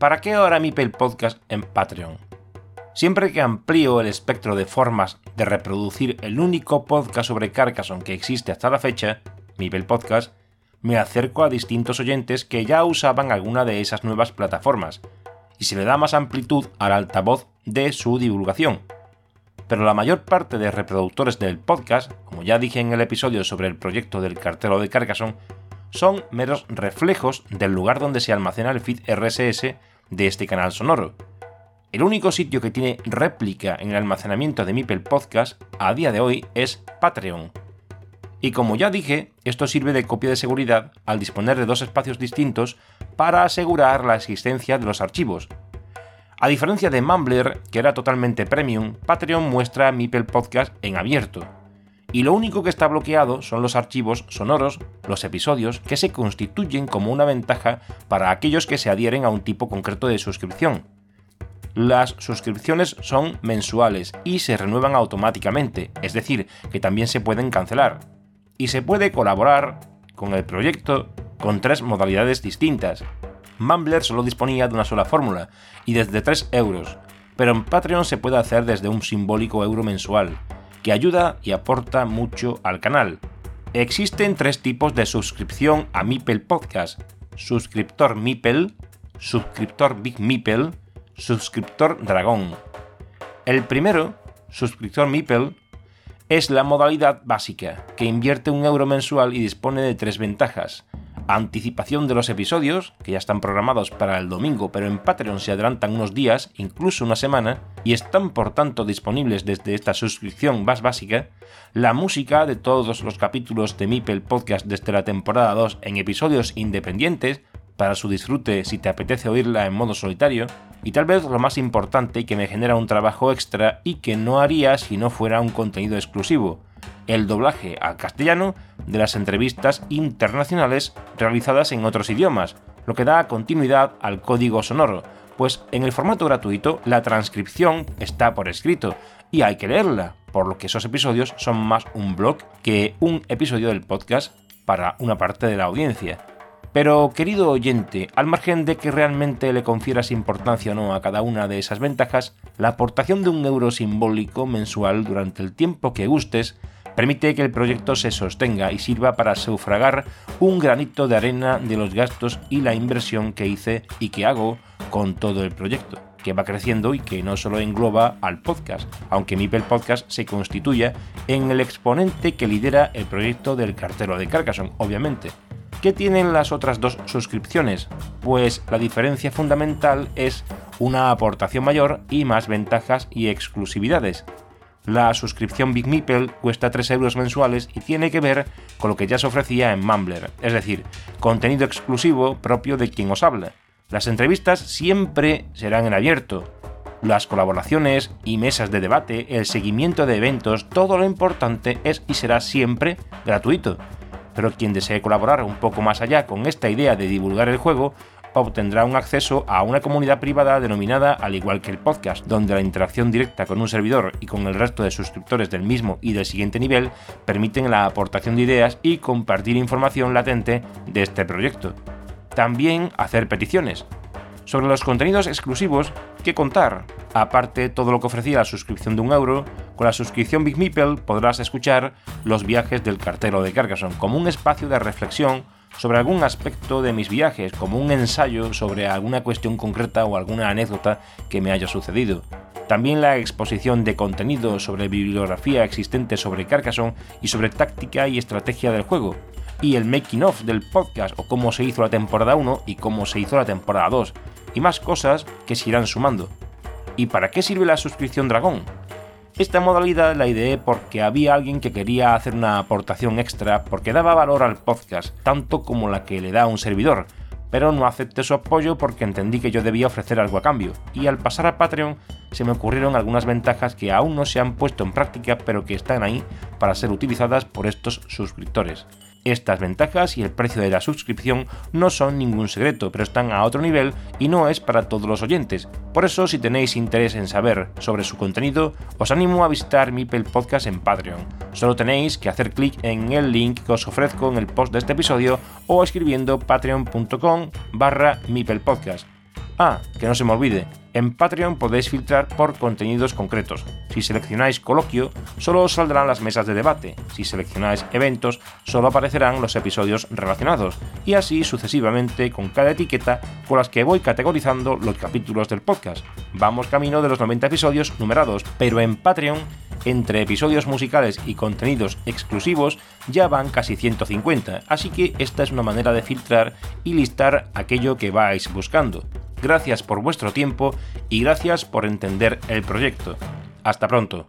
¿para qué ahora Mipel Podcast en Patreon? Siempre que amplío el espectro de formas de reproducir el único podcast sobre Carcassonne que existe hasta la fecha, Mipel Podcast, me acerco a distintos oyentes que ya usaban alguna de esas nuevas plataformas, y se le da más amplitud al altavoz de su divulgación. Pero la mayor parte de reproductores del podcast, como ya dije en el episodio sobre el proyecto del cartero de Carcassonne, son meros reflejos del lugar donde se almacena el feed RSS de este canal sonoro. El único sitio que tiene réplica en el almacenamiento de Mipel Podcast a día de hoy es Patreon. Y como ya dije, esto sirve de copia de seguridad al disponer de dos espacios distintos para asegurar la existencia de los archivos. A diferencia de Mumbler, que era totalmente premium, Patreon muestra Mipel Podcast en abierto, y lo único que está bloqueado son los archivos sonoros, los episodios, que se constituyen como una ventaja para aquellos que se adhieren a un tipo concreto de suscripción. Las suscripciones son mensuales y se renuevan automáticamente, es decir, que también se pueden cancelar. Y se puede colaborar con el proyecto con tres modalidades distintas. Mumbler solo disponía de una sola fórmula, y desde 3 euros, pero en Patreon se puede hacer desde un simbólico euro mensual, que ayuda y aporta mucho al canal. Existen tres tipos de suscripción a Mipel Podcast. Suscriptor Mipel, suscriptor Big Mipel, suscriptor Dragón. El primero, suscriptor Mipel, es la modalidad básica, que invierte un euro mensual y dispone de tres ventajas anticipación de los episodios, que ya están programados para el domingo, pero en Patreon se adelantan unos días, incluso una semana, y están por tanto disponibles desde esta suscripción más básica, la música de todos los capítulos de Mipel Podcast desde la temporada 2 en episodios independientes, para su disfrute si te apetece oírla en modo solitario, y tal vez lo más importante que me genera un trabajo extra y que no haría si no fuera un contenido exclusivo, el doblaje al castellano de las entrevistas internacionales realizadas en otros idiomas, lo que da continuidad al código sonoro, pues en el formato gratuito la transcripción está por escrito y hay que leerla, por lo que esos episodios son más un blog que un episodio del podcast para una parte de la audiencia. Pero, querido oyente, al margen de que realmente le confieras importancia o no a cada una de esas ventajas, la aportación de un euro simbólico mensual durante el tiempo que gustes permite que el proyecto se sostenga y sirva para sufragar un granito de arena de los gastos y la inversión que hice y que hago con todo el proyecto, que va creciendo y que no solo engloba al podcast, aunque Mipel Podcast se constituya en el exponente que lidera el proyecto del cartero de Carcassonne, obviamente. ¿Qué tienen las otras dos suscripciones? Pues la diferencia fundamental es una aportación mayor y más ventajas y exclusividades. La suscripción Big Meeple cuesta 3 euros mensuales y tiene que ver con lo que ya se ofrecía en Mumbler, es decir, contenido exclusivo propio de quien os habla. Las entrevistas siempre serán en abierto. Las colaboraciones y mesas de debate, el seguimiento de eventos, todo lo importante es y será siempre gratuito. Pero quien desee colaborar un poco más allá con esta idea de divulgar el juego, obtendrá un acceso a una comunidad privada denominada al igual que el podcast, donde la interacción directa con un servidor y con el resto de suscriptores del mismo y del siguiente nivel permiten la aportación de ideas y compartir información latente de este proyecto. También hacer peticiones. Sobre los contenidos exclusivos, ¿qué contar? Aparte todo lo que ofrecía la suscripción de un euro, con la suscripción Big Meeple podrás escuchar los viajes del cartero de Carcassonne como un espacio de reflexión sobre algún aspecto de mis viajes, como un ensayo sobre alguna cuestión concreta o alguna anécdota que me haya sucedido. También la exposición de contenido sobre bibliografía existente sobre Carcassonne y sobre táctica y estrategia del juego. Y el making of del podcast o cómo se hizo la temporada 1 y cómo se hizo la temporada 2. Y más cosas que se irán sumando. ¿Y para qué sirve la suscripción Dragón? Esta modalidad la ideé porque había alguien que quería hacer una aportación extra porque daba valor al podcast, tanto como la que le da un servidor, pero no acepté su apoyo porque entendí que yo debía ofrecer algo a cambio, y al pasar a Patreon se me ocurrieron algunas ventajas que aún no se han puesto en práctica pero que están ahí para ser utilizadas por estos suscriptores. Estas ventajas y el precio de la suscripción no son ningún secreto, pero están a otro nivel y no es para todos los oyentes. Por eso, si tenéis interés en saber sobre su contenido, os animo a visitar Mipel Podcast en Patreon. Solo tenéis que hacer clic en el link que os ofrezco en el post de este episodio o escribiendo patreon.com barra Podcast. Ah, que no se me olvide, en Patreon podéis filtrar por contenidos concretos. Si seleccionáis coloquio, solo os saldrán las mesas de debate. Si seleccionáis eventos, solo aparecerán los episodios relacionados. Y así sucesivamente con cada etiqueta con las que voy categorizando los capítulos del podcast. Vamos camino de los 90 episodios numerados, pero en Patreon entre episodios musicales y contenidos exclusivos ya van casi 150, así que esta es una manera de filtrar y listar aquello que vais buscando. Gracias por vuestro tiempo y gracias por entender el proyecto. Hasta pronto.